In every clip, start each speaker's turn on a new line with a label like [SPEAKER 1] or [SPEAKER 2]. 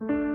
[SPEAKER 1] Lai top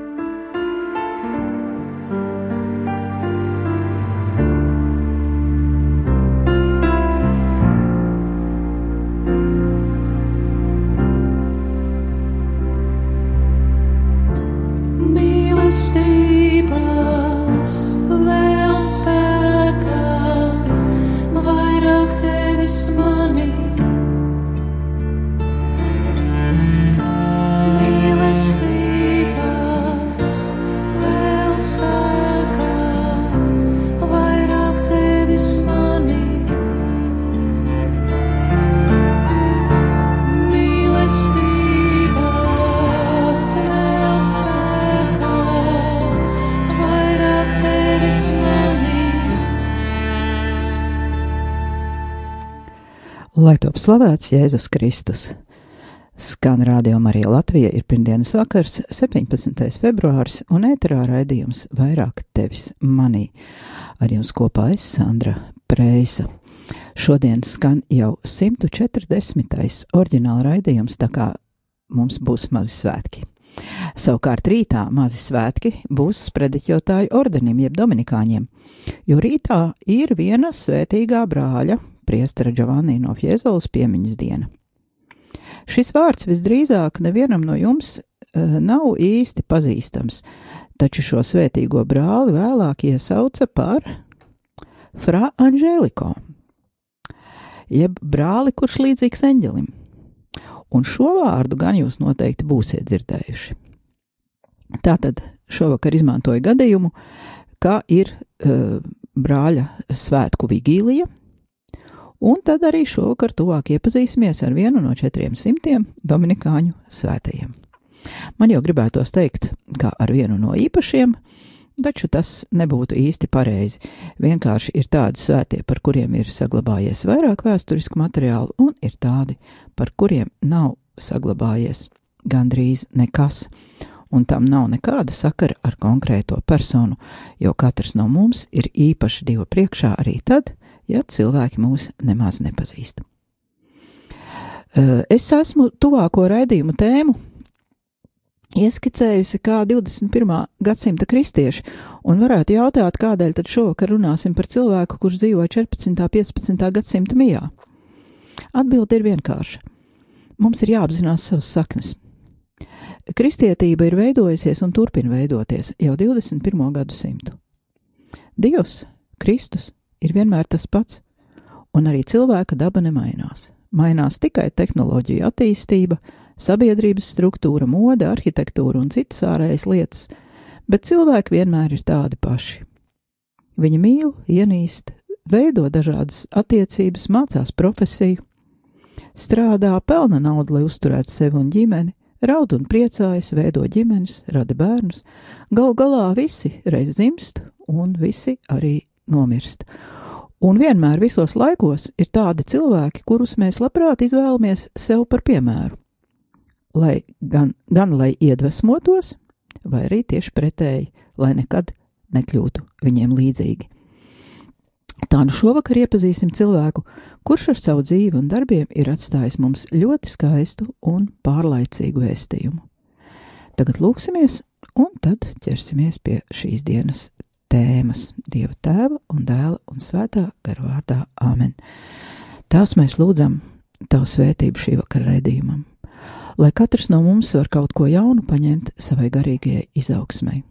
[SPEAKER 1] slavēts Jēzus Kristus! Skan radio Marija Latvija ir pirmdienas vakars, 17. februāris, un ēterā raidījums vairāk tevis manī. Ar jums kopā es Sandra Preisa. Šodien skan jau 140. oriģināla raidījums, tā kā mums būs mazi svētki. Savukārt rītā mazi svētki būs sprediķotāju ordenim, jeb dominikāņiem, jo rītā ir viena svētīgā brāļa priestera Giovanni no Fiezolas piemiņas diena. Šis vārds visdrīzāk nevienam no jums uh, nav īsti pazīstams, taču šo svētīgo brāli vēlāk iesauca par Fra Angeliko, jeb brāli, kurš līdzīgs eņģelim. Un šo vārdu gan jūs noteikti būsiet dzirdējuši. Tātad šovakar izmantoju gadījumu, kā ir uh, brāļa svētku vigīlija, un tad arī šovakar tuvāk iepazīsimies ar vienu no četriem simtiem Dominikāņu svētajiem. Man jau gribētos teikt, kā ar vienu no īpašiem, taču tas nebūtu īsti pareizi. Vienkārši ir tādi svētie, par kuriem ir saglabājies vairāk vēsturisku materiālu, un ir tādi, par kuriem nav saglabājies gandrīz nekas, un tam nav nekāda sakara ar konkrēto personu, jo katrs no mums ir īpaši Dieva priekšā arī tad, ja cilvēki mūs nemaz nepazīst. Es esmu tuvāko raidījumu tēmu ieskicējusi kā 21. gadsimta kristieši, un varētu jautāt, kādēļ tad šovakar runāsim par cilvēku, kurš dzīvo 14. un 15. gadsimta mijā. Atbilde ir vienkārša. Mums ir jāapzinās savas saknes. Kristietība ir veidojusies un turpina veidoties jau 21. gadsimtu. Dievs, Kristus, ir vienmēr tas pats, un arī cilvēka daba nemainās. Mainās tikai tehnoloģija attīstība, sabiedrības struktūra, mode, arhitektūra un citas ārējas lietas, bet cilvēki vienmēr ir tādi paši. Viņi mīl, ienīst, veido dažādas attiecības, mācās profesiju, strādā, pelna naudu, lai uzturētu sevi un ģimeni, raud un priecājas, veido ģimenes, rada bērnus. Gal galā visi reiz dzimst, un visi arī nomirst. Un vienmēr visos laikos ir tādi cilvēki, kurus mēs labprāt izvēlamies sev par piemēru. Lai gan, gan lai iedvesmotos, vai arī tieši pretēji, lai nekad nekļūtu viņiem līdzīgi. Tā nu šovakar iepazīsim cilvēku, kurš ar savu dzīvi un darbiem ir atstājis mums ļoti skaistu un pārlaicīgu vēstījumu. Tagad lūksimies, un tad ķersimies pie šīs dienas tēmas Dieva tēva un dēla un svētā gara vārdā Āmen. Tās mēs lūdzam Tavu svētību šī vakara raidījumam, lai katrs no mums var kaut ko jaunu paņemt savai garīgajai izaugsmai.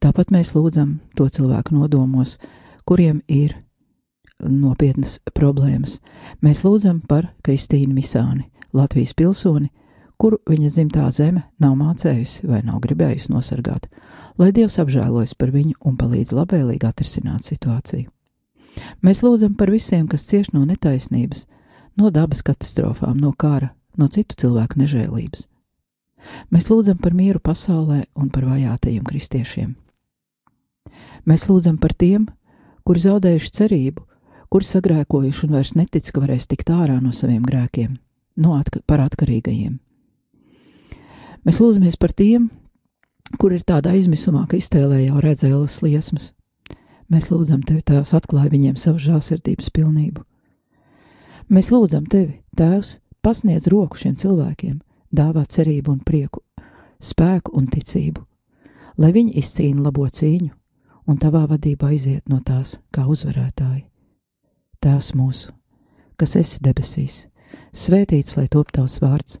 [SPEAKER 1] Tāpat mēs lūdzam to cilvēku nodomos, kuriem ir nopietnas problēmas. Mēs lūdzam par Kristīnu Misāni, Latvijas pilsoni, kuru viņa dzimtā zeme nav mācējusi vai nav gribējusi nosargāt, lai Dievs apžēlojas par viņu un palīdz labvēlīgi atrisināt situāciju. Mēs lūdzam par visiem, kas cieš no netaisnības, no dabas katastrofām, no kara, no citu cilvēku nežēlības. Mēs lūdzam par mieru pasaulē un par vajātajiem kristiešiem. Mēs lūdzam par tiem, kuri zaudējuši cerību, kuri sagrēkojuši un vairs netic, ka varēs tikt ārā no saviem grēkiem, no atka par atkarīgajiem. Mēs lūdzamies par tiem, kur ir tāda aizmisumā, ka iztēlē jau redzēlas liesmas. Mēs lūdzam tevi, Tēvs, atklāj viņiem savu žāsirdības pilnību. Mēs lūdzam tevi, Tēvs, pasniedz roku šiem cilvēkiem, dāvā cerību un prieku
[SPEAKER 2] spēku un ticību, lai viņi izcīna labo cīņu un tavā vadībā iziet no tās kā uzvarētāji. Tēvs mūsu, kas esi debesīs, svētīts lai top tavs vārds,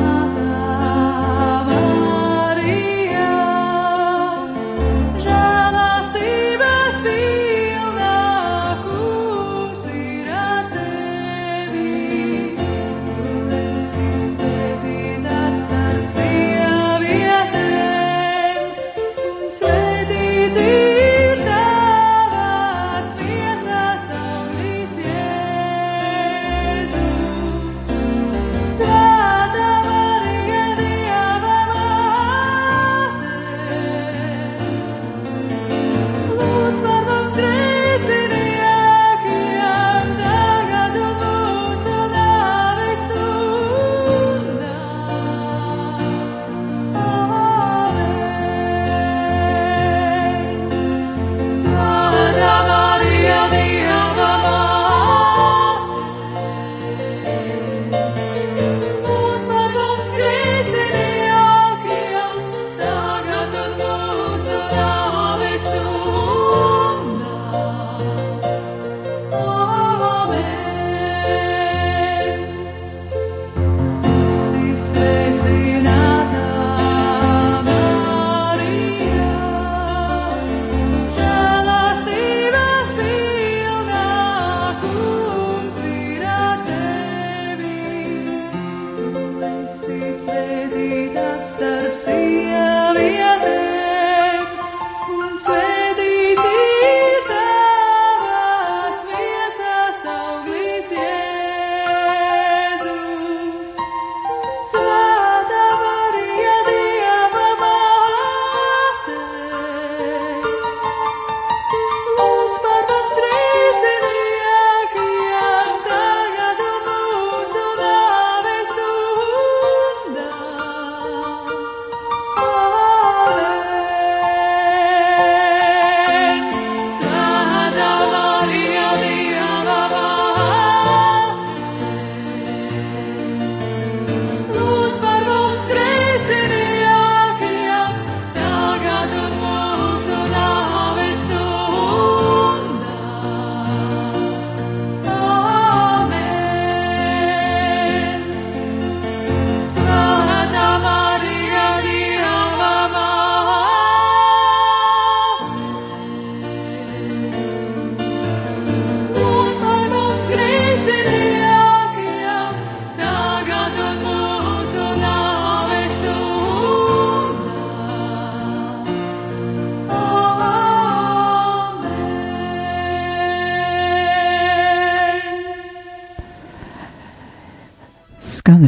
[SPEAKER 2] Skan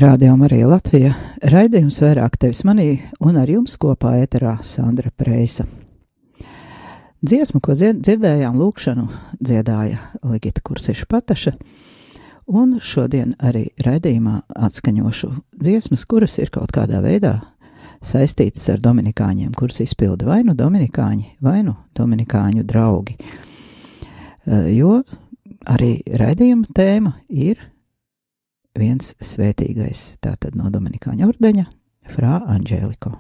[SPEAKER 2] rādījuma arī Latvija. Raidījums vairāk tevis manī un ar jums kopā ēterā Sandra Preisa. Dziesmu, ko dzirdējām, lūkšanu dziedāja Ligita Kursiša Pataša, un šodien arī raidījumā atskaņošu dziesmas, kuras ir kaut kādā veidā saistītas ar dominikāņiem, kuras izpilda vai nu dominikāņi, vai nu dominikāņu draugi. Jo arī raidījuma tēma ir viens svētīgais, tātad no Dominikāņa ordeņa, Frā Anģēliko.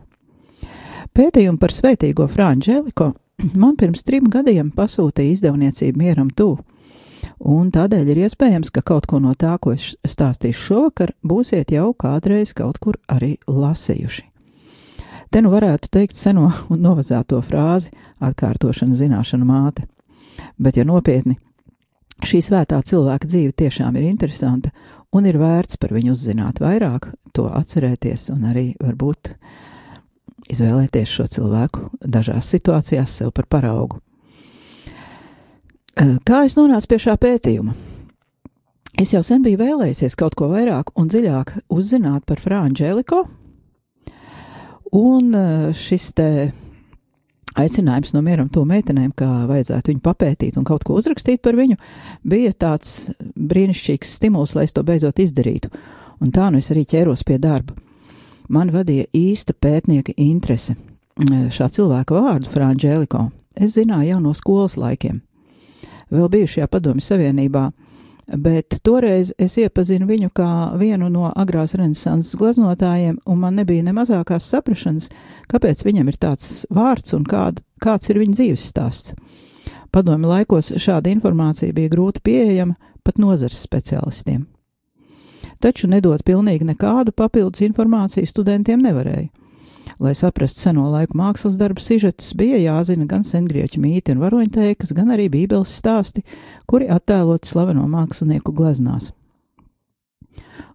[SPEAKER 2] Pētījumu par svētīgo Frā Anģēliko man pirms trim gadiem pasūtīja izdevniecība Mieram Tū, un tādēļ ir iespējams, ka kaut ko no tā, ko es stāstīšu šovakar, būsiet jau kādreiz kaut kur arī lasījuši. Te nu varētu teikt seno un novazāto frāzi atkārtošana zināšana māte, bet ja nopietni, šī svētā cilvēka dzīve tiešām ir interesanta un ir vērts par viņu uzzināt vairāk, to atcerēties un arī varbūt izvēlēties šo cilvēku dažās situācijās sev par paraugu. Eh, kā es nonācu pie šā pētījuma? Es jau sen biju vēlējies kaut ko vairāk un dziļāk uzzināt par Frāņģēliko, un eh, šis te
[SPEAKER 1] aicinājums no mieram to meitenēm, kā vajadzētu viņu papētīt un kaut ko uzrakstīt par viņu, bija tāds brīnišķīgs stimuls, lai es to beidzot izdarītu. Un tā nu es arī ķēros pie darba. Man vadīja īsta pētnieka interese. Šā cilvēka vārdu, Frančēliko, es zināju jau no skolas laikiem. Vēl bijušajā padomju savienībā bet toreiz es iepazinu viņu kā vienu no agrās renesanses gleznotājiem, un man nebija ne mazākās saprašanas, kāpēc viņam ir tāds vārds un kād, kāds ir viņa dzīves stāsts. Padomi laikos šāda informācija bija grūti pieejama pat nozares speciālistiem. Taču nedot pilnīgi nekādu papildus informāciju studentiem nevarēja. Lai saprastu seno laiku mākslas darbu sižetus, bija jāzina gan sengrieķu mīti un varoņteikas, gan arī bībeles stāsti, kuri attēloti slaveno mākslinieku gleznās.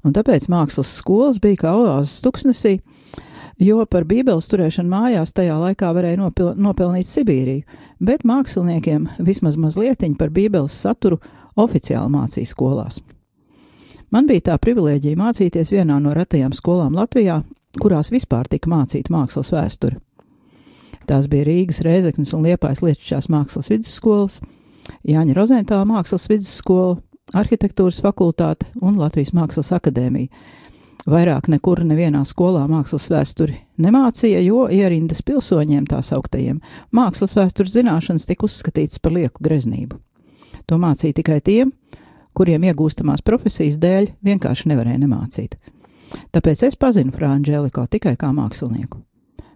[SPEAKER 1] Un tāpēc mākslas skolas bija kā oāzes tuksnesī, jo par bībeles turēšanu mājās tajā laikā varēja nopil nopelnīt Sibīriju, bet māksliniekiem vismaz mazlietiņi par bībeles saturu oficiāli mācīja skolās. Man bija tā privilēģija mācīties vienā no retajām skolām Latvijā, kurās vispār tika mācīta mākslas vēsture. Tās bija Rīgas, Rēzeknes un Liepājas Lietuvas mākslas vidusskolas, Jāņa Rozentāla mākslas vidusskola, arhitektūras fakultāte un Latvijas mākslas akadēmija. Vairāk nekur nevienā skolā mākslas vēsturi nemācīja, jo ierindas pilsoņiem tā sauktajiem mākslas vēstures zināšanas tika uzskatītas par lieku greznību. To mācīja tikai tiem, kuriem iegūstamās profesijas dēļ vienkārši nevarēja nemācīt. Tāpēc es pazinu Frāņģēliko tikai kā mākslinieku,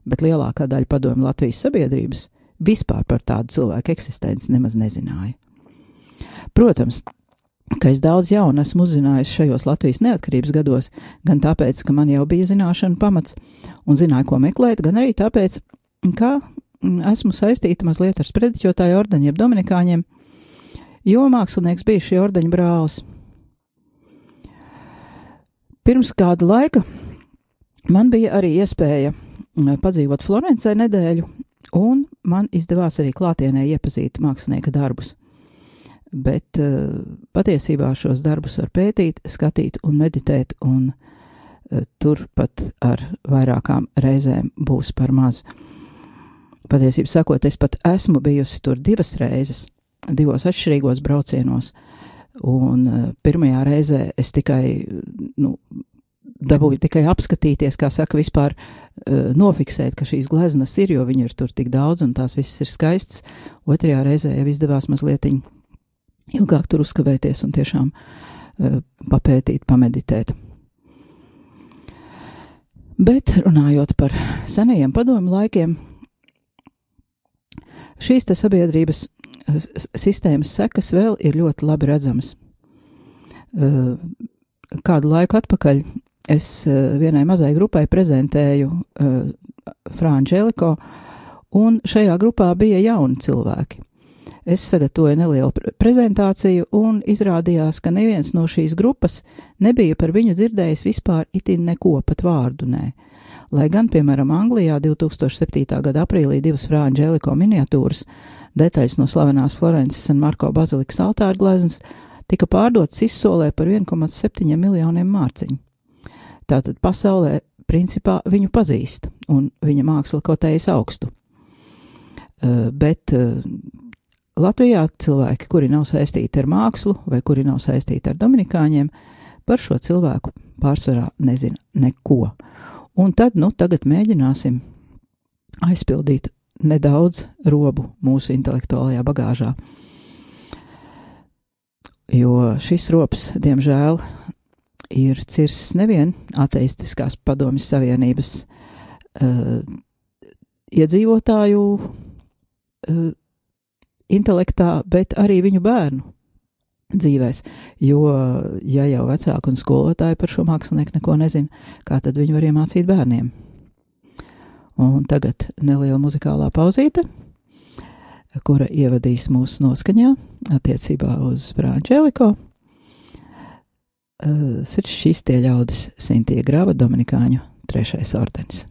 [SPEAKER 1] bet lielākā daļa padomju Latvijas sabiedrības vispār par tādu cilvēku eksistenci nemaz nezināja. Protams, ka es daudz jaunu esmu uzzinājis šajos Latvijas neatkarības gados, gan tāpēc, ka man jau bija zināšana pamats un zināju, ko meklēt, gan arī tāpēc, ka esmu saistīta mazliet ar sprediķotāju ordeņu, jeb dominikāņiem, jo mākslinieks bija šī ordeņa brālis. Pirms kāda laika man bija arī iespēja padzīvot Florencē nedēļu, un man izdevās arī klātienē iepazīt mākslinieka darbus. Bet uh, patiesībā šos darbus var pētīt, skatīt un meditēt, un uh, turpat ar vairākām reizēm būs par maz. Patiesībā sakot, es pat esmu bijusi tur divas reizes, divos atšķirīgos braucienos, Un uh, pirmajā reizē es tikai, nu, dabūju tikai apskatīties, kā saka, vispār uh, nofiksēt, ka šīs gleznas ir, jo viņu ir tur tik daudz un tās visas ir skaistas. Otrajā reizē jau izdevās mazliet ilgāk tur uzkavēties un tiešām uh, papētīt, pameditēt. Bet runājot par senajiem padomu laikiem, šīs sabiedrības sistēmas sekas vēl ir ļoti labi redzamas. Kādu laiku atpakaļ es vienai mazai grupai prezentēju Frančēliko, un šajā grupā bija jauni cilvēki. Es sagatavoju nelielu prezentāciju, un izrādījās, ka neviens no šīs grupas nebija par viņu dzirdējis vispār itin neko, pat vārdu nē. Lai gan, piemēram, Anglijā 2007. gada aprīlī divas Frančēliko miniatūras detaļas no slavenās Florences un Marko bazilikas altāra gleznas tika pārdotas izsolē par 1,7 miljoniem mārciņu. Tātad pasaulē principā viņu pazīst, un viņa māksla kotējas augstu. Uh, bet uh, Latvijā cilvēki, kuri nav saistīti ar mākslu vai kuri nav saistīti ar dominikāņiem, par šo cilvēku pārsvarā nezina neko. Un tad, nu, tagad mēģināsim aizpildīt nedaudz robu mūsu intelektuālajā bagāžā. Jo šis rops, diemžēl, ir cirsis nevien ateistiskās padomjas savienības uh, iedzīvotāju uh, intelektā, bet arī viņu bērnu dzīvēs. Jo, ja jau vecāki un skolotāji par šo mākslinieku neko nezina, kā tad viņi var iemācīt bērniem? Un tagad neliela muzikālā pauzīte, kura ievadīs mūsu noskaņā attiecībā uz Frančēliko. Uh, Sirds šīs tie ļaudis Sintie Grava Dominikāņu trešais ordenis.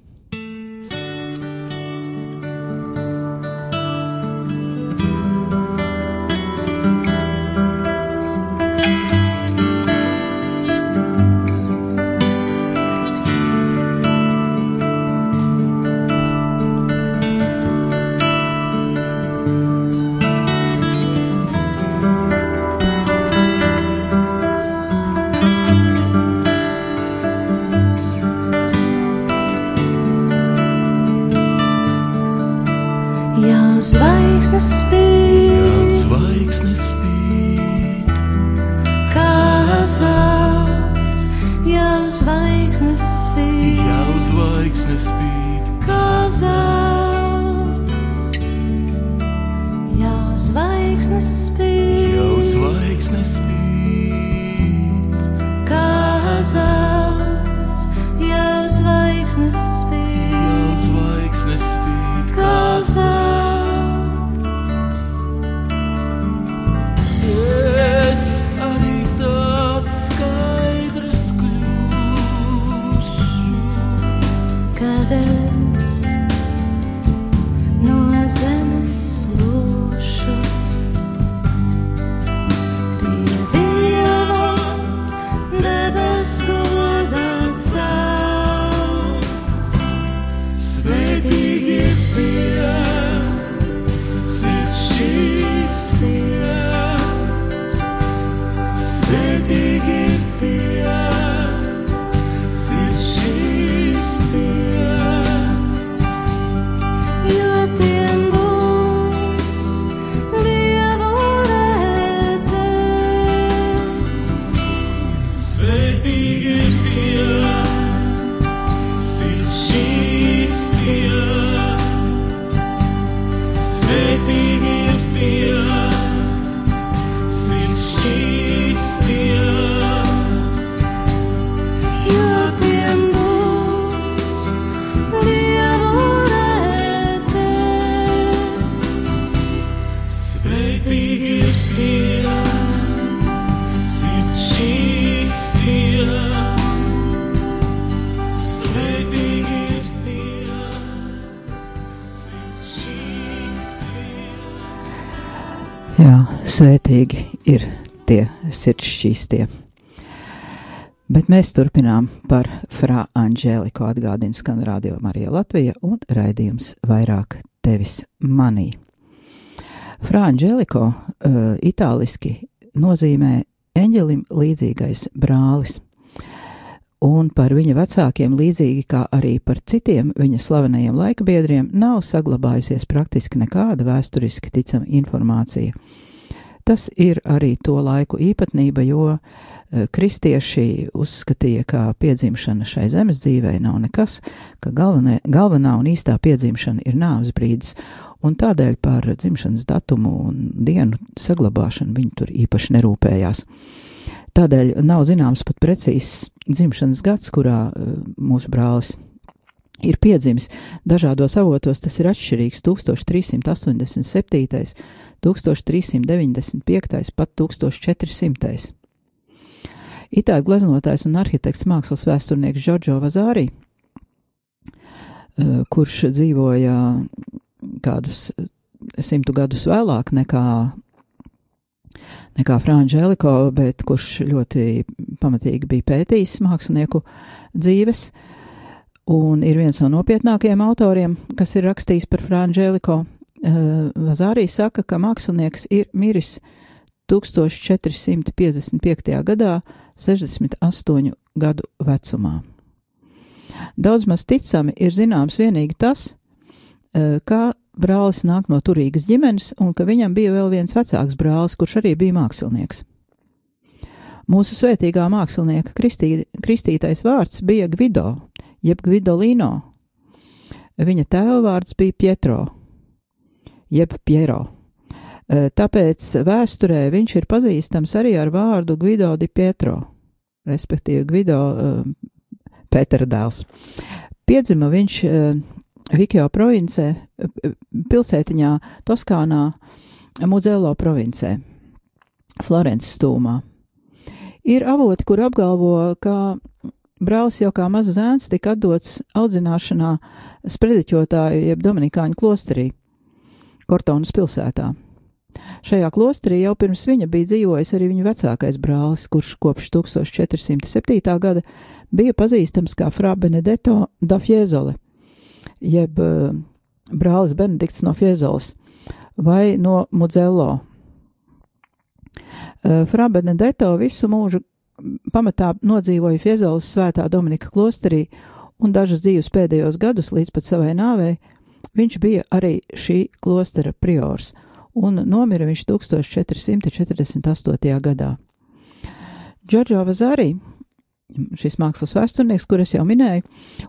[SPEAKER 3] Svētīgi ir tie sirds
[SPEAKER 1] šķīstie. Bet mēs turpinām par Frā Anģēliku atgādina skan radio Marija Latvija un raidījums vairāk tevis manī. Frā Anģēliko uh, itāliski nozīmē eņģelim līdzīgais brālis. Un par viņa vecākiem, līdzīgi kā arī par citiem viņa slavenajiem laikabiedriem, nav saglabājusies praktiski nekāda vēsturiski ticama informācija. Tas ir arī to laiku īpatnība, jo uh, kristieši uzskatīja, ka piedzimšana šai zemes dzīvē nav nekas, ka galvenē, galvenā un īstā piedzimšana ir nāves brīdis, un tādēļ par dzimšanas datumu un dienu saglabāšanu viņi tur īpaši nerūpējās. Tādēļ nav zināms pat precīzs dzimšanas gads, kurā uh, mūsu brālis ir piedzimis. Dažādos avotos tas ir atšķirīgs - 1387, 1395, pat 1400. Itāļu gleznotājs un arhitekts mākslas vēsturnieks Giorgio Vazārī, eh, kurš dzīvoja kādus simtu gadus vēlāk nekā, nekā Frančēliko, bet kurš ļoti pamatīgi bija pētījis mākslinieku dzīves, un ir viens no nopietnākajiem autoriem, kas ir rakstījis par Frančēliko. Vazārī saka, ka mākslinieks ir miris 1455. gadā, 68 gadu vecumā. Daudz maz ticami ir zināms vienīgi tas, ka brālis nāk no turīgas ģimenes un ka viņam bija vēl viens vecāks brālis, kurš arī bija mākslinieks. Mūsu svētīgā mākslinieka kristī, kristītais vārds bija Gvido, jeb Gvidolino. Viņa tēva vārds bija Pietro, jeb Piero. Tāpēc vēsturē viņš ir pazīstams arī ar vārdu Gvido di Pietro, respektīvi Gvido uh, Pētera dēls. Piedzima viņš uh, Vikio provincē, pilsētiņā Toskānā, Muzello provincē, Florences stūmā. Ir avoti, kur apgalvo, ka brālis jau kā mazs zēns tika atdots audzināšanā sprediķotāju jeb Dominikāņu klosterī, Kortonas pilsētā. Šajā klosterī jau pirms viņa bija dzīvojis arī viņa vecākais brālis, kurš kopš 1407. gada bija pazīstams kā Fra Benedetto da Fiesole, jeb uh, brālis Benedikts no Fiezoles vai no Muzello. Uh, Fra Benedetto visu mūžu pamatā nodzīvoja Fiezoles svētā Dominika klosterī, un dažas dzīves pēdējos gadus līdz pat savai nāvei viņš bija arī šī klostera priors – un nomira viņš 1448. gadā. Džordžo Vazārī šis mākslas vēsturnieks, kur es jau minēju,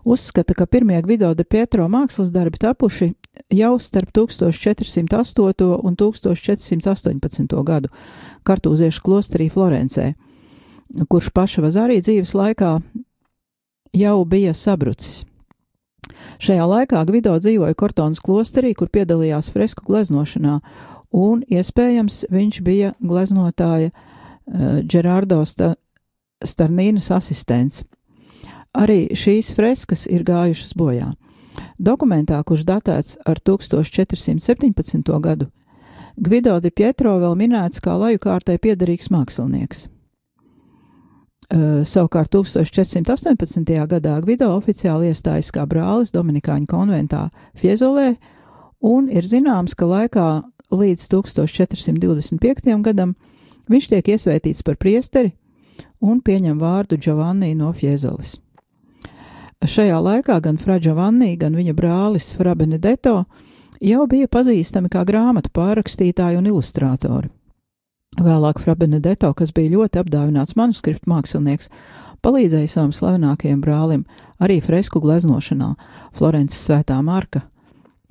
[SPEAKER 1] uzskata, ka pirmie Gvido de Pietro mākslas darbi tapuši jau starp 1408 un 1418 gadu kartūziešu klosterī Florencē, kurš paša Vazārī dzīves laikā jau bija sabrucis. Šajā laikā Gvido dzīvoja Kortonas klosterī, kur piedalījās fresku gleznošanā, un iespējams viņš bija gleznotāja uh, Gerardo Sta Starnīnas asistents. Arī šīs freskas ir gājušas bojā. Dokumentā, kurš datēts ar 1417. gadu, Gvido di Pietro vēl minēts kā laju kārtai piederīgs mākslinieks. Uh, savukārt 1418. gadā Gvido oficiāli iestājas kā brālis Dominikāņu konventā Fiezolē, un ir zināms, ka laikā līdz 1425. gadam viņš tiek iesvētīts par priesteri un pieņem vārdu Giovanni no Fiezolis. Šajā laikā gan Fra Giovanni, gan viņa brālis Fra Benedetto jau bija pazīstami kā grāmatu pārrakstītāji un ilustrātori. Vēlāk Fra Benedetto, kas bija ļoti apdāvināts manuskriptu mākslinieks, palīdzēja savam slavenākajam brālim arī fresku gleznošanā Florences svētā Marka,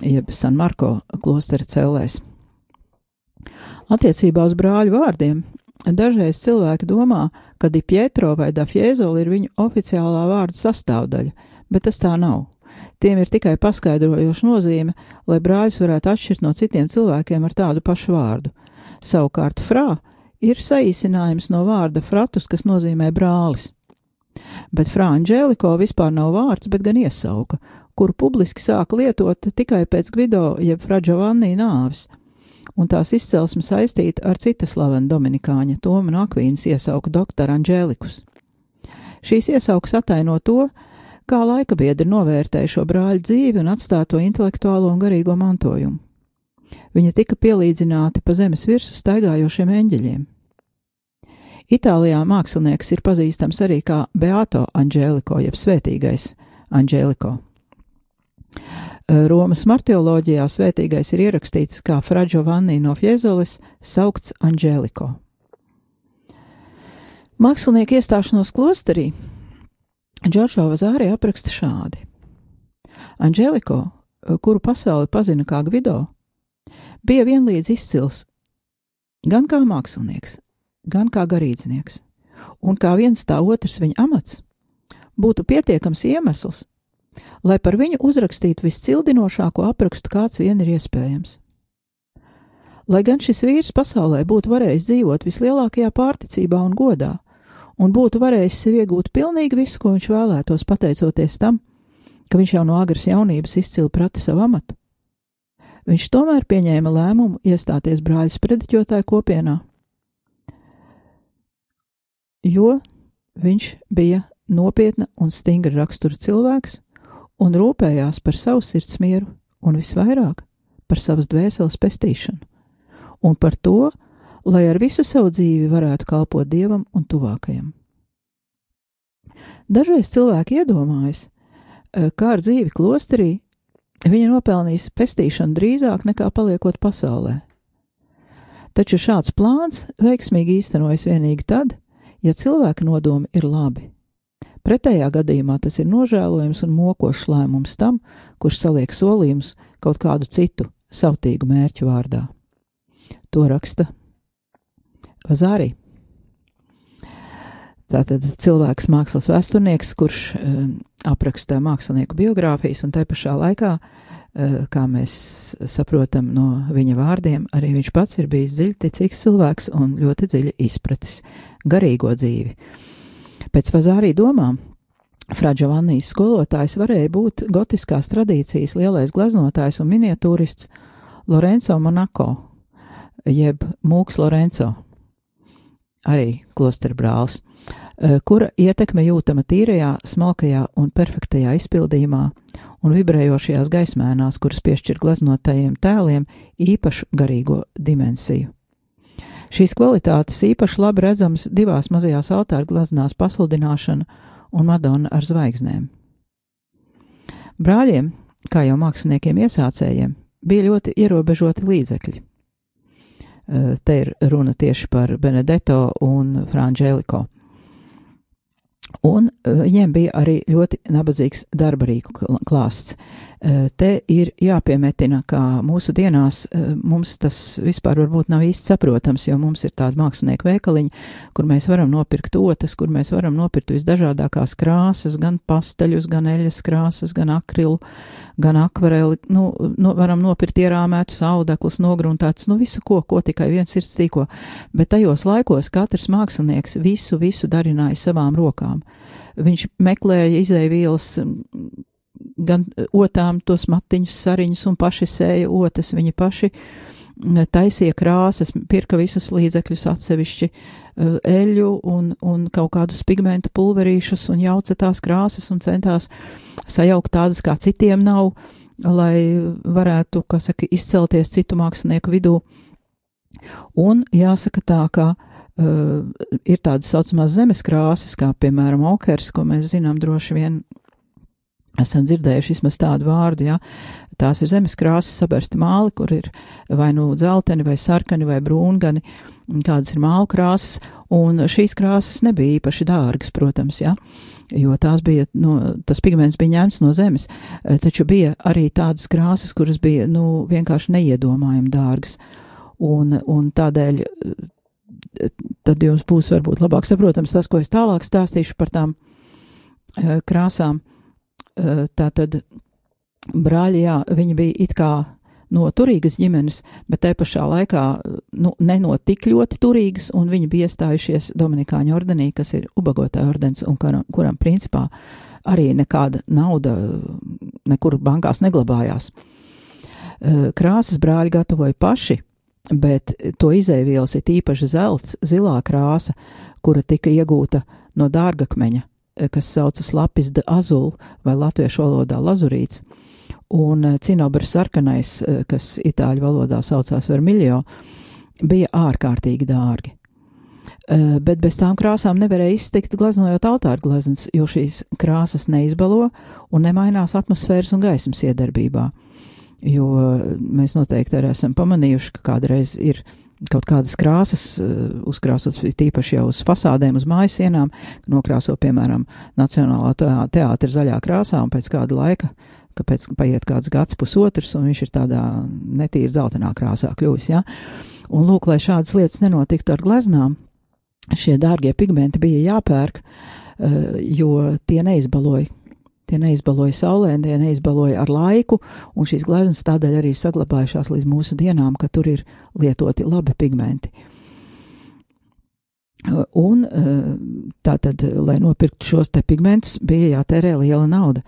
[SPEAKER 1] jeb San Marko klostera cellēs. Attiecībā uz brāļu vārdiem Dažreiz cilvēki domā, ka Di Pietro vai Da Fiezola ir viņu oficiālā vārdu sastāvdaļa, bet tas tā nav. Tiem ir tikai paskaidrojoša nozīme, lai brāļus varētu atšķirt no citiem cilvēkiem ar tādu pašu vārdu. Savukārt frā ir saīsinājums no vārda fratus, kas nozīmē brālis. Bet frā Anģēliko vispār nav vārds, bet gan iesauka, kuru publiski sāka lietot tikai pēc Gvido jeb Fra Giovanni nāves un tās izcelsme saistīta ar cita slavena dominikāņa Toma no Akvīnas iesauku doktora Anģēlikus. Šīs iesaukas ataino to, kā laika biedri novērtēja šo brāļu dzīvi un atstāto intelektuālo un garīgo mantojumu. Viņi tika pielīdzināti pa zemes virsmu staigājošiem eņģeļiem. Itālijā mākslinieks ir pazīstams arī kā Beato Anģēliko, jeb svētīgais Anģēliko. Romas martioloģijā svētīgais ir ierakstīts kā Fra Giovanni no Fiezolis, saukts Anģēliko. Mākslinieka iestāšanos klosterī Džordžo Vazāri apraksta šādi. Anģēliko, kuru pasauli pazina kā Gvido, bija vienlīdz izcils gan kā mākslinieks, gan kā garīdznieks, un kā viens tā otrs viņa amats būtu pietiekams iemesls, lai par viņu uzrakstītu viscildinošāko aprakstu, kāds vien ir iespējams. Lai gan šis vīrs pasaulē būtu varējis dzīvot vislielākajā pārticībā un godā, un būtu varējis sev iegūt pilnīgi visu, ko viņš vēlētos, pateicoties tam, ka viņš jau no agras jaunības izcili prata savu amatu, viņš tomēr pieņēma lēmumu iestāties brāļu sprediķotāju kopienā, jo viņš bija nopietna un stingra rakstura cilvēks, un rūpējās par savu sirds mieru un visvairāk par savas dvēseles pestīšanu, un par to, lai ar visu savu dzīvi varētu kalpot dievam un tuvākajam. Dažreiz cilvēki iedomājas, eh, kā ar dzīvi klosterī viņa nopelnīs pestīšanu drīzāk nekā paliekot pasaulē. Taču šāds plāns veiksmīgi īstenojas vienīgi tad, ja cilvēka nodomi ir labi Pretējā gadījumā tas ir nožēlojams un mokošs lēmums tam, kurš saliek solījumus kaut kādu citu sautīgu mērķu vārdā. To raksta Vazārī. Tātad cilvēks, mākslas vēsturnieks, kurš uh, apraksta mākslinieku biogrāfijas, un te pašā laikā, uh, kā mēs saprotam no viņa vārdiem, arī viņš pats ir bijis dziļticīgs cilvēks un ļoti dziļi izpratis garīgo dzīvi. Pēc Vazārī domām Fra Giovannijas skolotājs varēja būt gotiskās tradīcijas lielais gleznotājs un miniatūrists Lorenzo Monaco, jeb Mūks Lorenzo, arī klosteru brālis, e, kura ietekme jūtama tīrajā, smalkajā un perfektajā izpildījumā un vibrējošajās gaismēnās, kuras piešķir gleznotajiem tēliem īpašu garīgo dimensiju. Šīs kvalitātes īpaši labi redzamas divās mazajās altāra glaznās pasludināšana un Madonna ar zvaigznēm. Brāļiem, kā jau māksliniekiem iesācējiem, bija ļoti ierobežoti līdzekļi. Te ir runa tieši par Benedetto un Frančēliko. Un eh, viņiem bija arī ļoti nabadzīgs darba rīku kl- klāsts. Eh, Te ir jāpiemetina, ka mūsu dienās eh, mums tas vispār varbūt nav īsti saprotams, jo mums ir tāda mākslinieka veikaliņa, kur mēs varam nopirkt otas, kur mēs varam nopirkt visdažādākās krāsas, gan pasteļus, gan eļas krāsas, gan akrilu, gan akvareli, nu, nu varam nopirkt ierāmētus audeklus, nogruntētus, nu visu ko, ko tikai viens sirds tīko. Bet tajos laikos katrs mākslinieks visu, visu darināja savām rokām. Viņš meklēja izēvielas gan otām tos matiņus, sariņus un paši sēja otas, viņi paši mm, taisīja krāsas, pirka visus līdzekļus atsevišķi, eh, eļu un, un kaut kādus pigmentu pulverīšus un jauca tās krāsas un centās sajaukt tādas, kā citiem nav, lai varētu, kā saka, izcelties citu mākslinieku vidū. Un jāsaka tā, ka uh, ir tādas saucamās zemes krāsas, kā piemēram okers, ko mēs zinām droši vien esam dzirdējuši vismaz tādu vārdu, ja. Tās ir zemes krāsas sabersti māli, kur ir vai nu dzelteni, vai sarkani, vai brūngani, kādas ir mālu krāsas, un šīs krāsas nebija īpaši dārgas, protams, ja, jo tās bija, nu, tas pigments bija ņemts no zemes, eh, taču bija arī tādas krāsas, kuras bija, nu, vienkārši neiedomājami dārgas, un, un tādēļ eh, tad jums būs varbūt labāk saprotams tas, ko es tālāk stāstīšu par tām eh, krāsām. Eh, Tātad brāļi, jā, viņi bija it kā no turīgas ģimenes, bet te pašā laikā nu, ne no tik ļoti turīgas, un viņi bija iestājušies Dominikāņu ordenī, kas ir ubagotāja ordens, un kuram, kuram principā arī nekāda nauda nekur bankās neglabājās. Eh, Krāsas brāļi gatavoja paši, bet to izēvielas ir īpaši zelts, zilā krāsa, kura tika iegūta no dārgakmeņa, eh, kas saucas lapis de azul vai latviešu valodā lazurīts, un eh, cinobra sarkanais, eh, kas itāļu valodā saucās vermiļo, bija ārkārtīgi dārgi. Eh, Bet bez tām krāsām nevarēja iztikt gleznojot altāra gleznas, jo šīs krāsas neizbalo un nemainās atmosfēras un gaismas iedarbībā. Jo mēs noteikti arī esam pamanījuši, ka kādreiz ir kaut kādas krāsas eh, uzkrāsotas tīpaši jau uz fasādēm, uz mājas sienām, nokrāso, piemēram, Nacionālā teā- teātra zaļā krāsā, un pēc kāda laika, ka pēc paiet kāds gads, pusotrs, un viņš ir tādā netīri dzeltenā krāsā kļuvis, ja? Un lūk, lai šādas lietas nenotiktu ar gleznām, šie dārgie pigmenti bija jāpērk, eh, jo tie neizbaloja. Tie neizbaloja saulē, tie neizbaloja ar laiku, un šīs gleznas tādēļ arī saglabājušās līdz mūsu dienām, ka tur ir lietoti labi pigmenti. Un eh, tātad, lai nopirktu šos te pigmentus, bija jātērē liela nauda,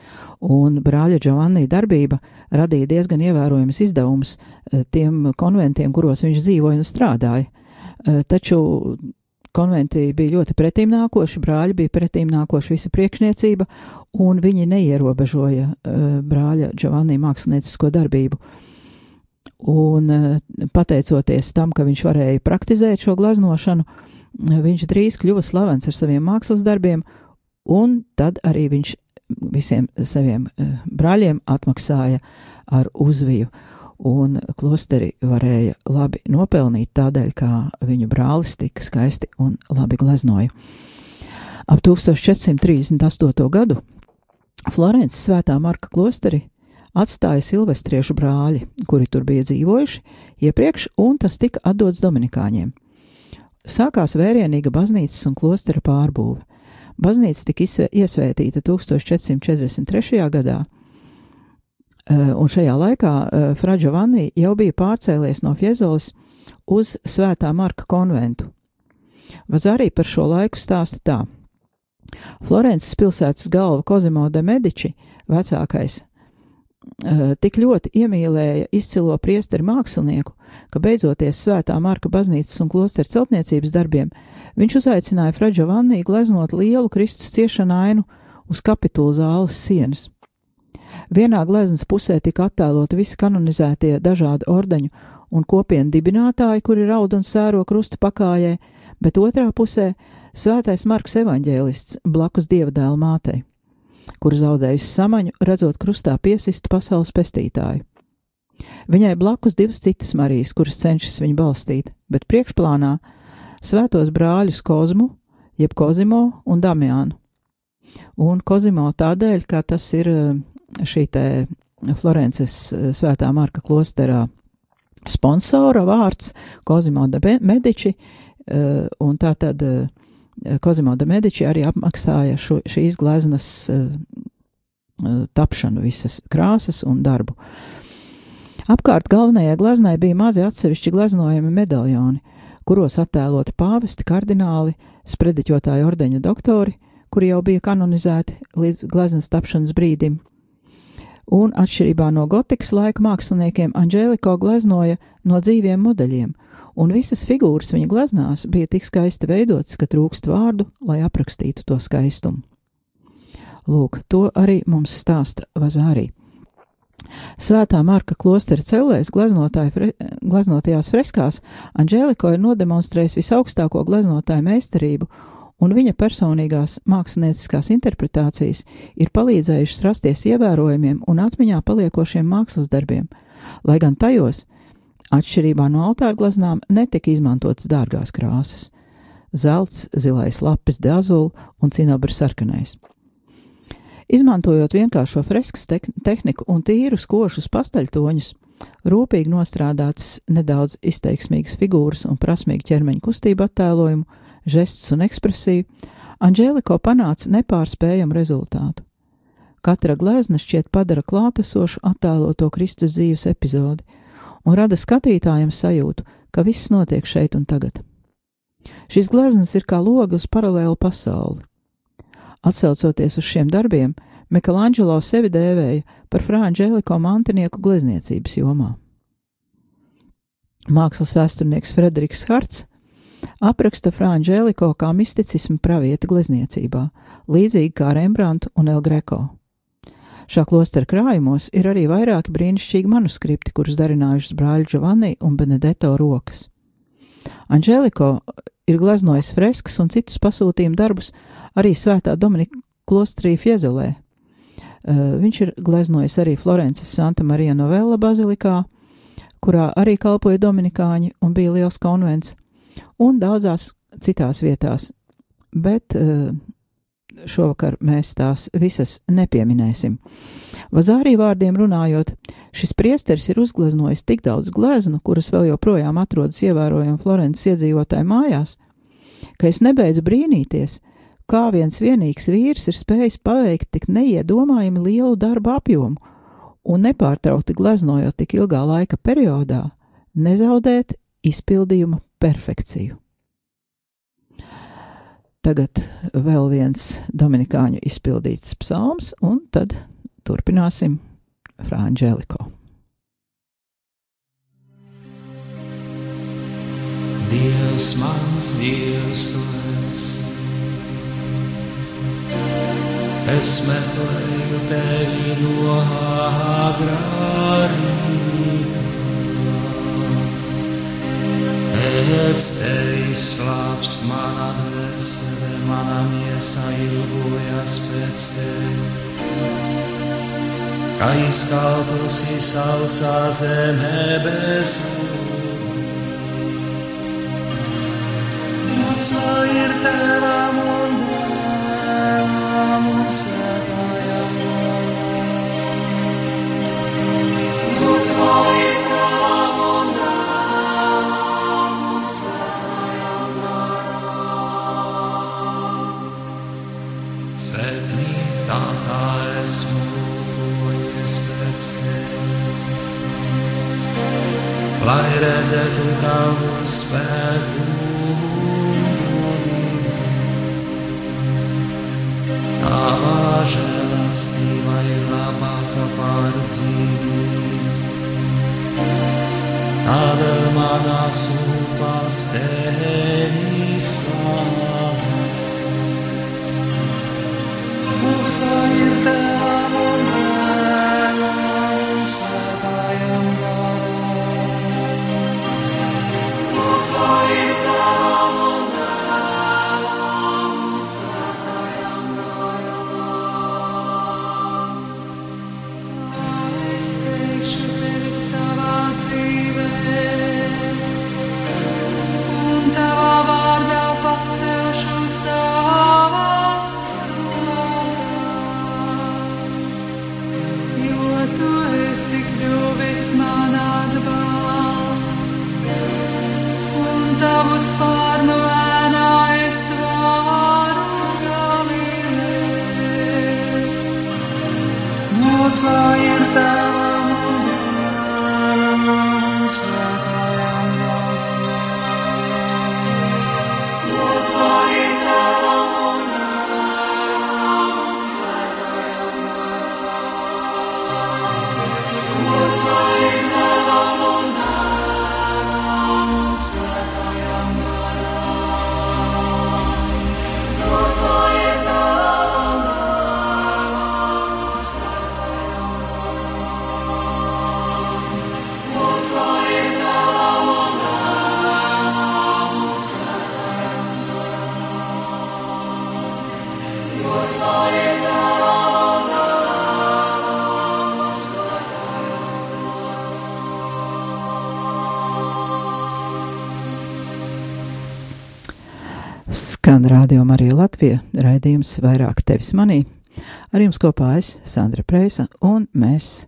[SPEAKER 1] un brāļa Giovanni darbība radīja diezgan ievērojamas izdevumus eh, tiem konventiem, kuros viņš dzīvoja un strādāja. Eh, Taču konventi bija ļoti pretīmnākoši, brāļi bija pretīmnākoši visa priekšniecība, un viņi neierobežoja eh, brāļa Giovanni māksliniecisko darbību. Un eh, pateicoties tam, ka viņš varēja praktizēt šo glaznošanu, viņš drīz kļuva slavens ar saviem mākslas darbiem, un tad arī viņš visiem saviem eh, brāļiem atmaksāja ar uzviju. Un klosteri varēja labi nopelnīt tādēļ, ka viņu brālis tik skaisti un labi gleznoja. Ap 1438. gadu Florences svētā Marka klosteri atstāja silvestriešu brāļi, kuri tur bija dzīvojuši iepriekš, un tas tika atdots dominikāņiem. Sākās vērienīga baznīcas un klostera pārbūve. Baznīca tika iesvētīta 1443. gadā, un šajā laikā eh, Fra Giovanni jau bija pārcēlies no Fiezoles uz Svētā Marka konventu. Vazārī par šo laiku stāsta tā. Florences pilsētas galva Kozimo de Medici, vecākais, eh, tik ļoti iemīlēja izcilo priesteri mākslinieku, ka beidzoties svētā Marka baznīcas un klosteru celtniecības darbiem, viņš uzaicināja Fra Giovanni gleznot lielu Kristus ciešanu ainu uz kapitulu zāles sienas. Vienā gleznas pusē tika attēloti visi kanonizētie dažādu ordeņu un kopienu dibinātāji, kuri raud un sēro krusta pakājē, bet otrā pusē svētais Marks evaņģēlists blakus dieva dēla mātei, kur zaudējusi samaņu, redzot krustā piesistu pasaules pestītāju. Viņai blakus divas citas Marijas, kuras cenšas viņu balstīt, bet priekšplānā svētos brāļus Kozmu, jeb Kozimo un Damiānu. Un Kozimo tādēļ, ka tas ir šī te Florences eh, svētā Marka klosterā sponsora vārds Kozimo de Medici, eh, un tā tad eh, Kozimo de Medici arī apmaksāja šo, šīs gleznas eh, eh, tapšanu, visas krāsas un darbu. Apkārt galvenajai gleznai bija mazi atsevišķi gleznojami medaļoni, kuros attēloti pāvesti, kardināli, sprediķotāji ordeņa doktori, kuri jau bija kanonizēti līdz gleznas tapšanas brīdim. Un, atšķirībā no gotikas laika māksliniekiem, Anģēliko gleznoja no dzīviem modeļiem, un visas figūras viņa gleznās bija tik skaisti veidotas, ka trūkst vārdu, lai aprakstītu to skaistumu. Lūk, to arī mums stāsta Vazārī. Svētā Marka klostera cellēs fre, gleznotajās freskās Anģēliko ir nodemonstrējis visaugstāko gleznotāju meistarību, un viņa personīgās mākslinieckās interpretācijas ir palīdzējušas rasties ievērojamiem un atmiņā paliekošiem mākslas darbiem, lai gan tajos, atšķirībā no altāra gleznām, netika izmantotas dārgās krāsas - zelts, zilais lapis, dazula un cinabra sarkanais. Izmantojot vienkāršo freskas tehniku un tīrus košus pastaļtoņus, rūpīgi nostrādātas nedaudz izteiksmīgas figūras un prasmīgu ķermeņa kustību attēlojumu, žestus un ekspresiju, Anģēliko panāca nepārspējamu rezultātu. Katra glezna šķiet padara klātesošu attēloto Kristus dzīves epizodi un rada skatītājiem sajūtu, ka viss notiek šeit un tagad. Šis gleznas ir kā logi uz paralēlu pasauli. Atsaucoties uz šiem darbiem, Mikelāņģelo sevi dēvēja par Frāņģēliko mantinieku glezniecības jomā. Mākslas vēsturnieks Frederiks Harts apraksta Frāņģēliko kā misticismu pravieti glezniecībā, līdzīgi kā Rembrandtu un El Greco. Šā klostera krājumos ir arī vairāki brīnišķīgi manuskripti, kurus darinājušas brāļi Giovanni un Benedetto rokas. Anģēliko ir gleznojis freskas un citus pasūtījumu darbus arī Svētā Dominika klostrī Fiezolē. Uh, viņš ir gleznojis arī Florences Santa Marija Novella bazilikā, kurā arī kalpoja Dominikāņi un bija liels konvents, un daudzās citās vietās, bet uh, šovakar mēs tās visas nepieminēsim. Vazārī vārdiem runājot, šis priesteris ir uzgleznojis tik daudz gleznu, kuras vēl joprojām atrodas ievērojami Florences iedzīvotāju mājās, ka es nebeidzu brīnīties, kā viens vienīgs vīrs ir spējis paveikt tik neiedomājami lielu darba apjomu un nepārtraukti gleznojot tik ilgā laika periodā, nezaudēt izpildījuma perfekciju. Tagad vēl viens dominikāņu izpildīts psalms, un tad turpināsim Frāņģēliko.
[SPEAKER 3] Dievs, mans Dievs, tu esi. Es meklēju tevi no agrā Pēc tevis slāpst mana dvēsele, mana miesa ilgojas pēc tevis. Kā izkaltusi sausā zemē bez Gods lai ir tevam un dēlam un svētājam. Gods tā esmu lūkojies pēc tevis lai redzētu tavu spēku. Tava žēlastība ir labāka par dzīvību. Tādēļ manās upās tevi
[SPEAKER 1] Skan rādījuma arī Latvija, raidījums vairāk tevis manī. Ar jums kopā es, Sandra Preisa, un mēs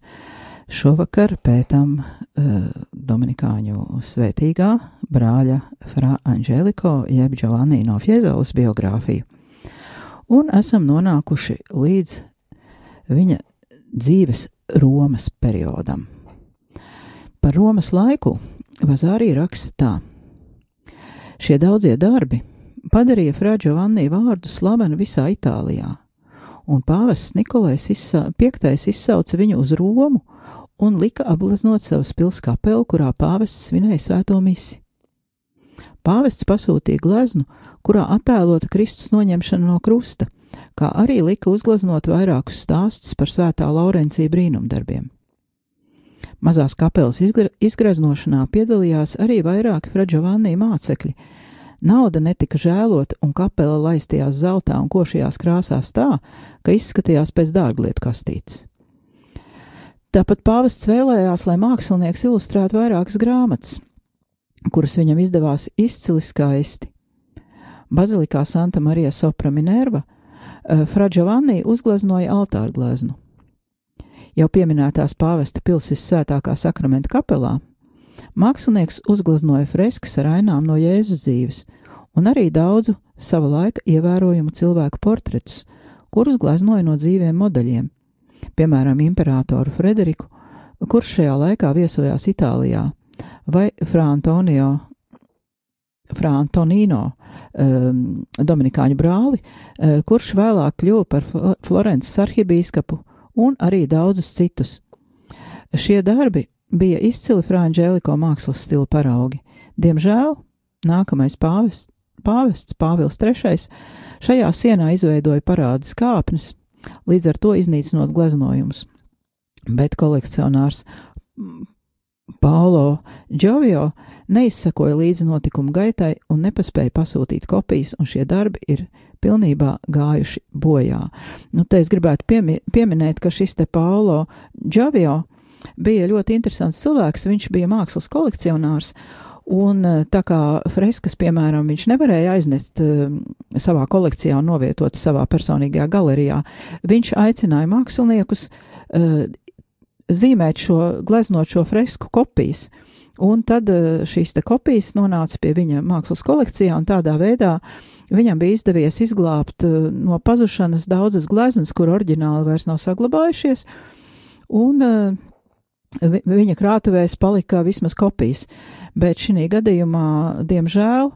[SPEAKER 1] šovakar pētam uh, Dominikāņu svētīgā brāļa Fra Angeliko jeb Giovanni no Fiezeles biogrāfiju. Un esam nonākuši līdz viņa dzīves Romas periodam. Par Romas laiku Vazārī raksta tā. Šie daudzie darbi padarīja Fra Giovanni vārdu slavenu visā Itālijā, un pāvests Nikolais izsa V izsauca viņu uz Romu un lika apgleznot savas pils kapelu, kurā pāvests svinēja svēto misi. Pāvests pasūtīja gleznu, kurā attēlota Kristus noņemšana no krusta, kā arī lika uzgleznot vairākus stāstus par svētā Laurencija brīnumdarbiem. Mazās kapelas izgra izgreznošanā piedalījās arī vairāki Fraģovannī mācekļi. Nauda netika žēlota, un kapela laistījās zeltā un košajās krāsās tā, ka izskatījās pēc dārglietu kastītes. Tāpat pāvests vēlējās, lai mākslinieks ilustrētu vairākas grāmatas, kuras viņam izdevās izcili skaisti. Bazilikā Santa Marija Sopra Minerva Fra Giovanni uzgleznoja altāra gleznu. Jau pieminētās pāvesta pilsētas svētākā sakramenta kapelā, mākslinieks uzgleznoja freskas ar ainām no Jēzus dzīves, un arī daudzu sava laika ievērojumu cilvēku portretus, kurus gleznoja no dzīviem modeļiem, piemēram, imperatoru Frederiku, kurš šajā laikā viesojās Itālijā, vai Fra Antonio Fra Antonino, um, Dominikāņu brāli, uh, kurš vēlāk kļuva par Florences arhibīskapu un arī daudzus citus. Šie darbi bija izcili Frančēliko mākslas stila paraugi. Diemžēl nākamais pāvests, pāvests Pāvils III šajā sienā izveidoja parādas kāpnes, līdz ar to iznīcinot gleznojumus. Bet kolekcionārs Paulo Džovio neizsakoja līdzi notikumu gaitai un nepaspēja pasūtīt kopijas, un šie darbi ir pilnībā gājuši bojā. Nu, te es gribētu piemi pieminēt, ka šis te Paulo Džovio bija ļoti interesants cilvēks, viņš bija mākslas kolekcionārs, Un tā kā freskas, piemēram, viņš nevarēja aiznest uh, savā kolekcijā un novietot savā personīgajā galerijā, viņš aicināja māksliniekus uh, zīmēt šo, gleznot šo fresku kopijas. Un tad šīs kopijas nonāca pie viņa mākslas kolekcijā, un tādā veidā viņam bija izdevies izglābt no pazušanas daudzas gleznas, kur oriģināli vairs nav saglabājušies. Un viņa krātuvēs palika vismaz kopijas, bet šī gadījumā, diemžēl,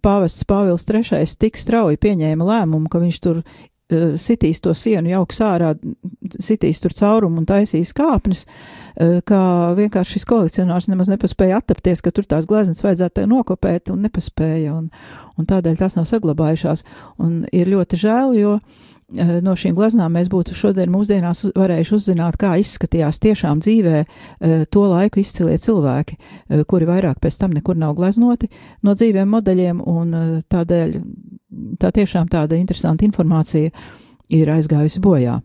[SPEAKER 1] pāvests Pāvils III tik strauji pieņēma lēmumu, ka viņš tur sitīs to sienu jauks ārā, sitīs tur caurumu un taisīs kāpnes, kā vienkārši šis kolekcionārs nemaz nepaspēja attapties, ka tur tās gleznas vajadzētu nokopēt un nepaspēja, un, un tādēļ tās nav saglabājušās, un ir ļoti žēl, jo no šīm gleznām mēs būtu šodien mūsdienās varējuši uzzināt, kā izskatījās tiešām dzīvē to laiku izcilie cilvēki, kuri vairāk pēc tam nekur nav gleznoti no dzīviem modeļiem, un tādēļ tā tiešām tāda interesanta informācija ir aizgājusi bojā.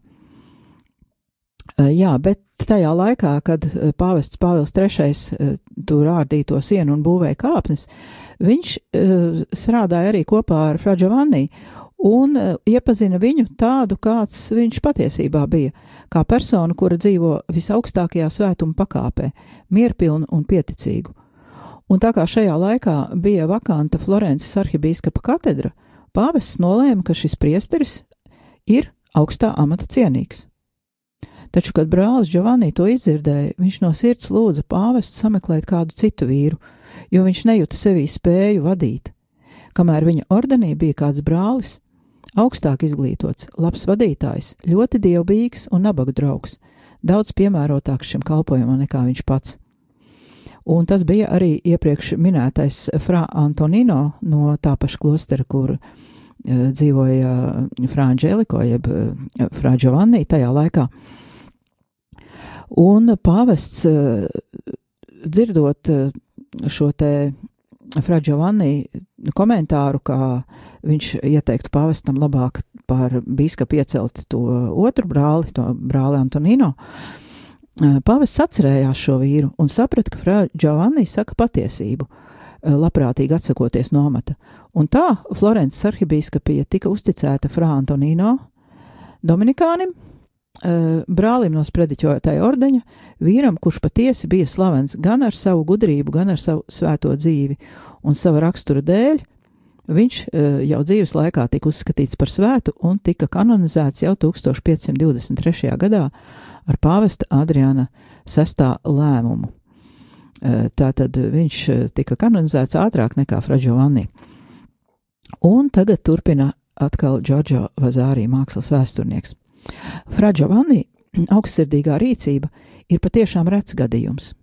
[SPEAKER 1] Jā, bet tajā laikā, kad pāvests Pāvils III tur ārdīja to sienu un būvēja kāpnes, viņš strādāja arī kopā ar Fra Giovanni, un iepazina viņu tādu, kāds viņš patiesībā bija, kā personu, kura dzīvo visaugstākajā svētuma pakāpē, mierpilnu un pieticīgu. Un tā kā šajā laikā bija vakanta Florences arhibīskapa katedra, pāvests nolēma, ka šis priesteris ir augstā amata cienīgs. Taču, kad brālis Giovanni to izdzirdēja, viņš no sirds lūdza pāvestu sameklēt kādu citu vīru, jo viņš nejuta sevī spēju vadīt. Kamēr viņa ordenī bija kāds brālis, augstāk izglītots, labs vadītājs, ļoti dievbijīgs un nabaga draugs, daudz piemērotāks šim kalpojumam nekā viņš pats. Un tas bija arī iepriekš minētais Fra Antonino no tā paša klostera, kur uh, dzīvoja Fra Angeliko, jeb Fra Giovanni tajā laikā. Un pāvests, uh, dzirdot uh, šo te Fra Giovanni komentāru, kā viņš ieteiktu pāvestam labāk par bīskapu iecelt to otru brāli, to brāli Antonino, uh, Pāvests atcerējās šo vīru un saprata, ka Fra Giovanni saka patiesību, labprātīgi atsakoties no amata. Un tā Florences arhibīskapija tika uzticēta Fra Antonino Dominikānim, brālim no sprediķotāja ordeņa, vīram, kurš patiesi bija slavens gan ar savu gudrību, gan ar savu svēto dzīvi un sava rakstura dēļ. Viņš uh, jau dzīves laikā tika uzskatīts par svētu un tika kanonizēts jau 1523. gadā ar pāvesta Adriana sestā lēmumu. Uh, Tātad viņš tika kanonizēts ātrāk nekā Fra Giovanni. Un tagad turpina atkal Džordžo Vazārī mākslas vēsturnieks. Fra Giovanni augstsirdīgā rīcība ir patiešām rets gadījums.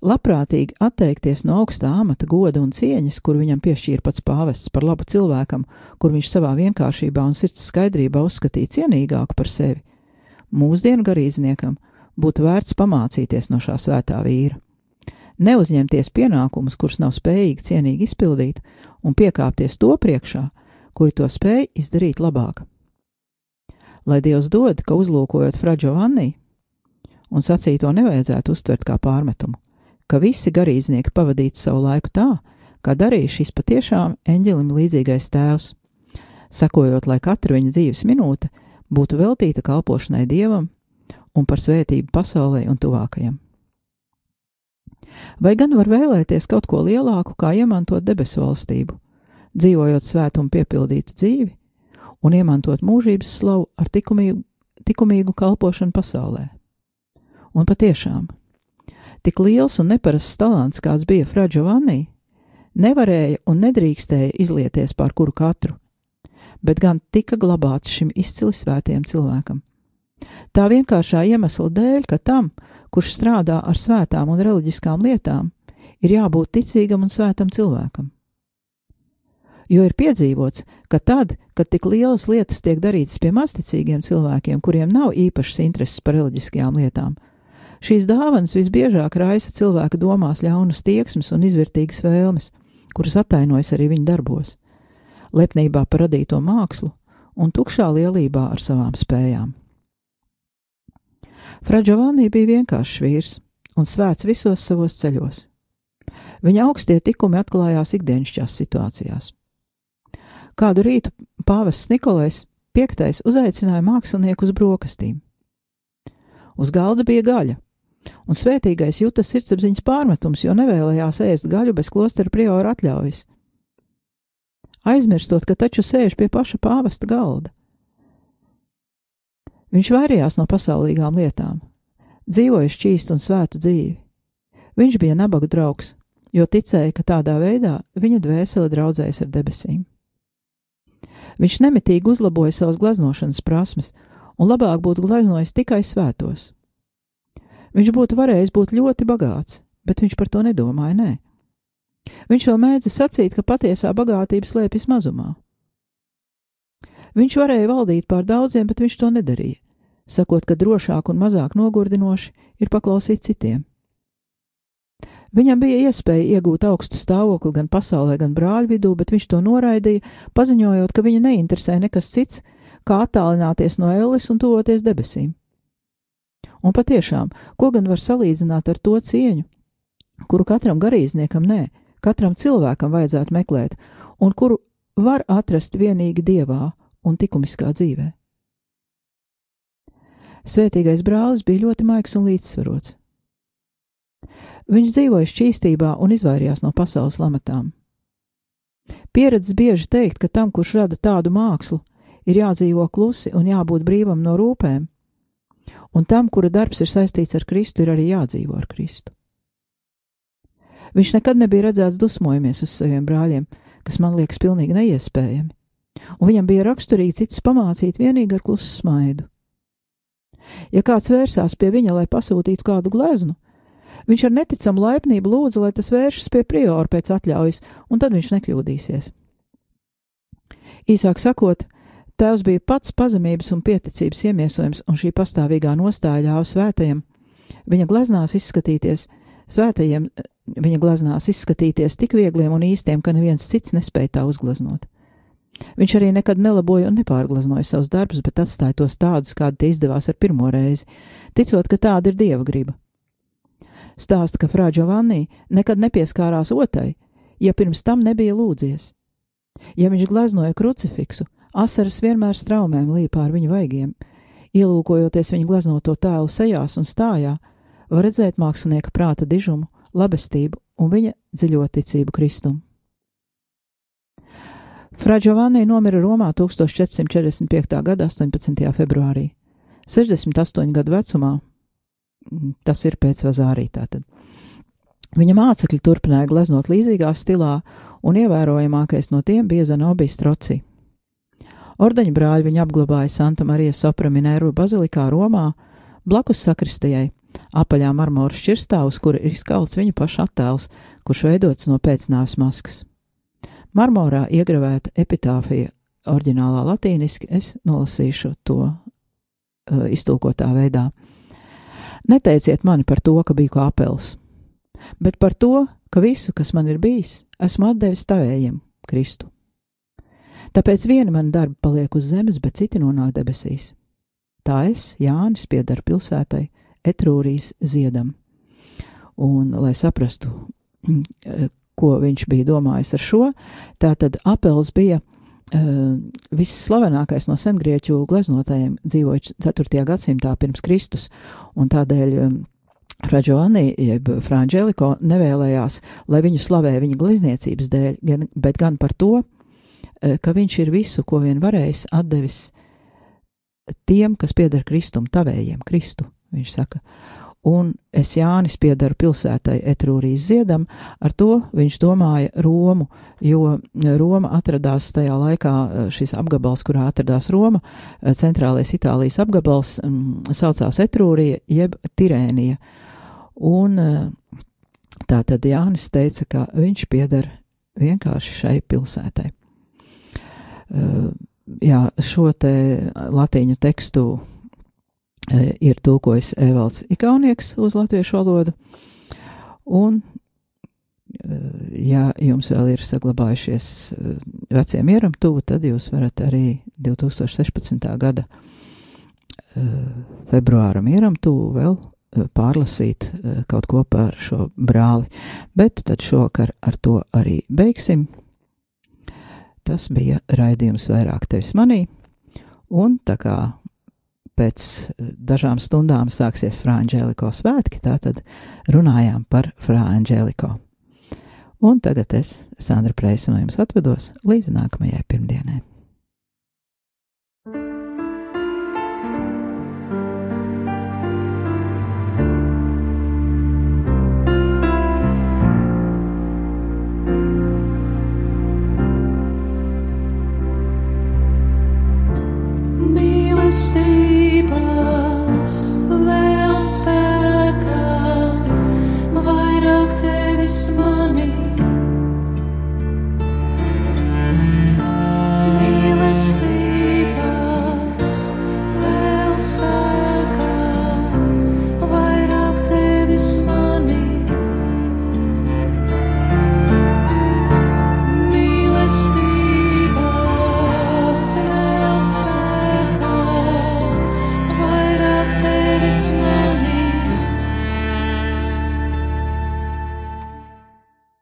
[SPEAKER 1] Labprātīgi atteikties no augstā amata goda un cieņas, kur viņam piešķīra pats pāvests par labu cilvēkam, kur viņš savā vienkāršībā un sirds skaidrībā uzskatīja cienīgāku par sevi, mūsdienu garīdzniekam būtu vērts pamācīties no šā svētā vīra. Neuzņemties pienākumus, kurus nav spējīgi cienīgi izpildīt, un piekāpties to priekšā, kuri to spēj izdarīt labāk. Lai Dievs dod, ka uzlūkojot Fra Giovanni, un sacīto nevajadzētu uztvert kā pārmetumu, ka visi garīdznieki pavadītu savu laiku tā, kā darīja šis patiešām eņģelim līdzīgais tēvs, sakojot, lai katra viņa dzīves minūte būtu veltīta kalpošanai Dievam un par svētību pasaulē un tuvākajam. Vai gan var vēlēties kaut ko lielāku, kā iemantot debesu valstību, dzīvojot svētu un piepildītu dzīvi, un iemantot mūžības slavu ar tikumīgu, tikumīgu kalpošanu pasaulē? Un patiešām, tik liels un neparasts talants, kāds bija Fra Giovanni, nevarēja un nedrīkstēja izlieties pār kuru katru, bet gan tika glabāts šim izcili svētiem cilvēkam. Tā vienkāršā iemesla dēļ, ka tam, kurš strādā ar svētām un reliģiskām lietām, ir jābūt ticīgam un svētam cilvēkam. Jo ir piedzīvots, ka tad, kad tik lielas lietas tiek darītas pie mazticīgiem cilvēkiem, kuriem nav īpašas intereses par reliģiskajām lietām, šīs dāvanas visbiežāk raisa cilvēka domās ļaunas tieksmes un izvērtīgas vēlmes, kuras atainojas arī viņa darbos, lepnībā par radīto mākslu un tukšā lielībā ar savām spējām. Fra Giovanni bija vienkāršs vīrs un svēts visos savos ceļos. Viņa augstie tikumi atklājās ikdienišķās situācijās. Kādu rītu pāvests Nikolais V uzaicināja mākslinieku uz brokastīm. Uz galda bija gaļa, un svētīgais jūta sirdsapziņas pārmetums, jo nevēlējās ēst gaļu bez klostera priora atļaujas. Aizmirstot, ka taču sēž pie paša pāvesta galda. Viņš vairījās no pasaulīgām lietām, dzīvoja šķīstu un svētu dzīvi. Viņš bija nabaga draugs, jo ticēja, ka tādā veidā viņa dvēsele draudzējas ar debesīm. Viņš nemitīgi uzlaboja savas gleznošanas prasmes, un labāk būtu gleznojis tikai svētos. Viņš būtu varējis būt ļoti bagāts, bet viņš par to nedomāja, nē. Viņš vēl mēdza sacīt, ka patiesā bagātība slēpjas mazumā. Viņš varēja valdīt pār daudziem, bet viņš to nedarīja, sakot, ka drošāk un mazāk nogurdinoši ir paklausīt citiem. Viņam bija iespēja iegūt augstu stāvokli gan pasaulē, gan brāļu vidū, bet viņš to noraidīja, paziņojot, ka viņu neinteresē nekas cits, kā attālināties no elles un tuvoties debesīm. Un patiešām, ko gan var salīdzināt ar to cieņu, kuru katram garīdzniekam nē, katram cilvēkam vajadzētu meklēt, un kuru var atrast vienīgi dievā un likumiskā dzīvē. Svētīgais brālis bija ļoti maigs un līdzsvarots. Viņš dzīvoja šķīstībā un izvairījās no pasaules lamatām. Pieredze bieži teikt, ka tam, kurš rada tādu mākslu, ir jādzīvo klusi un jābūt brīvam no rūpēm, un tam, kura darbs ir saistīts ar Kristu, ir arī jādzīvo ar Kristu. Viņš nekad nebija redzēts dusmojamies uz saviem brāļiem, kas man liekas pilnīgi neiespējami, un viņam bija raksturīgi citus pamācīt vienīgi ar klusu smaidu. Ja kāds vērsās pie viņa, lai pasūtītu kādu gleznu, viņš ar neticamu laipnību lūdza, lai tas vēršas pie priora pēc atļaujas, un tad viņš nekļūdīsies. Īsāk sakot, Tēvs bija pats pazemības un pieticības iemiesojums, un šī pastāvīgā nostāja ļāva svētajam viņa gleznās izskatīties, svētajiem viņa gleznās izskatīties tik viegliem un īstiem, ka neviens cits nespēja tā uzgleznot. Viņš arī nekad nelaboja un nepārgleznoja savus darbus, bet atstāja tos tādus, kādi tie izdevās ar pirmo reizi, ticot, ka tāda ir dieva griba. Stāsta, ka Frā Giovanni nekad nepieskārās otai, ja pirms tam nebija lūdzies. Ja viņš gleznoja krucifiksu, asaras vienmēr straumēm līp pār viņa vaigiem. Ielūkojoties viņa gleznoto tēlu sejās un stājā, var redzēt mākslinieka prāta dižumu, labestību un viņa dziļo ticību Kristum. Fra Giovanni nomira Romā 1445. gada 18. februārī, 68 gadu vecumā, tas ir pēc Vazārī tātad. Viņa mācekļi turpināja gleznot līdzīgā stilā, un ievērojamākais no tiem bija Zanobijs Troci. Ordeņu brāļi viņu apglabāja Santa Marijas Sopraminēru bazilikā Romā, blakus sakristijai, apaļā marmora šķirstā, uz kura ir izkalts viņa paša attēls, kurš veidots no pēcnāves maskas. Marmorā iegravēta epitāfija, oriģinālā latīniski, es nolasīšu to uh, iztulkotā veidā. Neteiciet mani par to, ka biju kā apels, bet par to, ka visu, kas man ir bijis, esmu atdevis tavējiem, Kristu. Tāpēc viena man darba paliek uz zemes, bet citi nonāk debesīs. Tā es, Jānis, piedaru pilsētai, Etrūrijas ziedam. Un, lai saprastu, ko viņš bija domājis ar šo, tātad apels bija uh, visslavenākais no sengrieķu gleznotājiem, dzīvoja 4. gadsimtā pirms Kristus, un tādēļ Raģoani, jeb Franģeliko, nevēlējās, lai viņu slavē viņa glezniecības dēļ, gan, bet gan par to, uh, ka viņš ir visu, ko vien varējis, atdevis tiem, kas pieder Kristum, tavējiem, Kristu, viņš saka. Un es Jānis piedaru pilsētai Etrūrijas ziedam, ar to viņš domāja Romu, jo Roma atradās tajā laikā, šis apgabals, kurā atradās Roma, centrālais Itālijas apgabals, saucās Etrūrija jeb Tirēnija. Un tā tad Jānis teica, ka viņš pieder vienkārši šai pilsētai. Jā, šo te latīņu tekstu ir tulkojis Evalds Ikaunieks uz latviešu valodu. Un, ja jums vēl ir saglabājušies vecie mieram tuvu, tad jūs varat arī 2016. gada februāra mieram tuvu vēl pārlasīt kaut ko par šo brāli. Bet tad šokar ar to arī beigsim. Tas bija raidījums vairāk tevis manī, un tā kā pēc dažām stundām sāksies Frāņģēliko svētki, tātad runājām par Frāņģēliko. Un tagad es, Sandra Preisa, no jums atvedos līdz nākamajai pirmdienai.
[SPEAKER 2] Mīlestība. us, they'll say.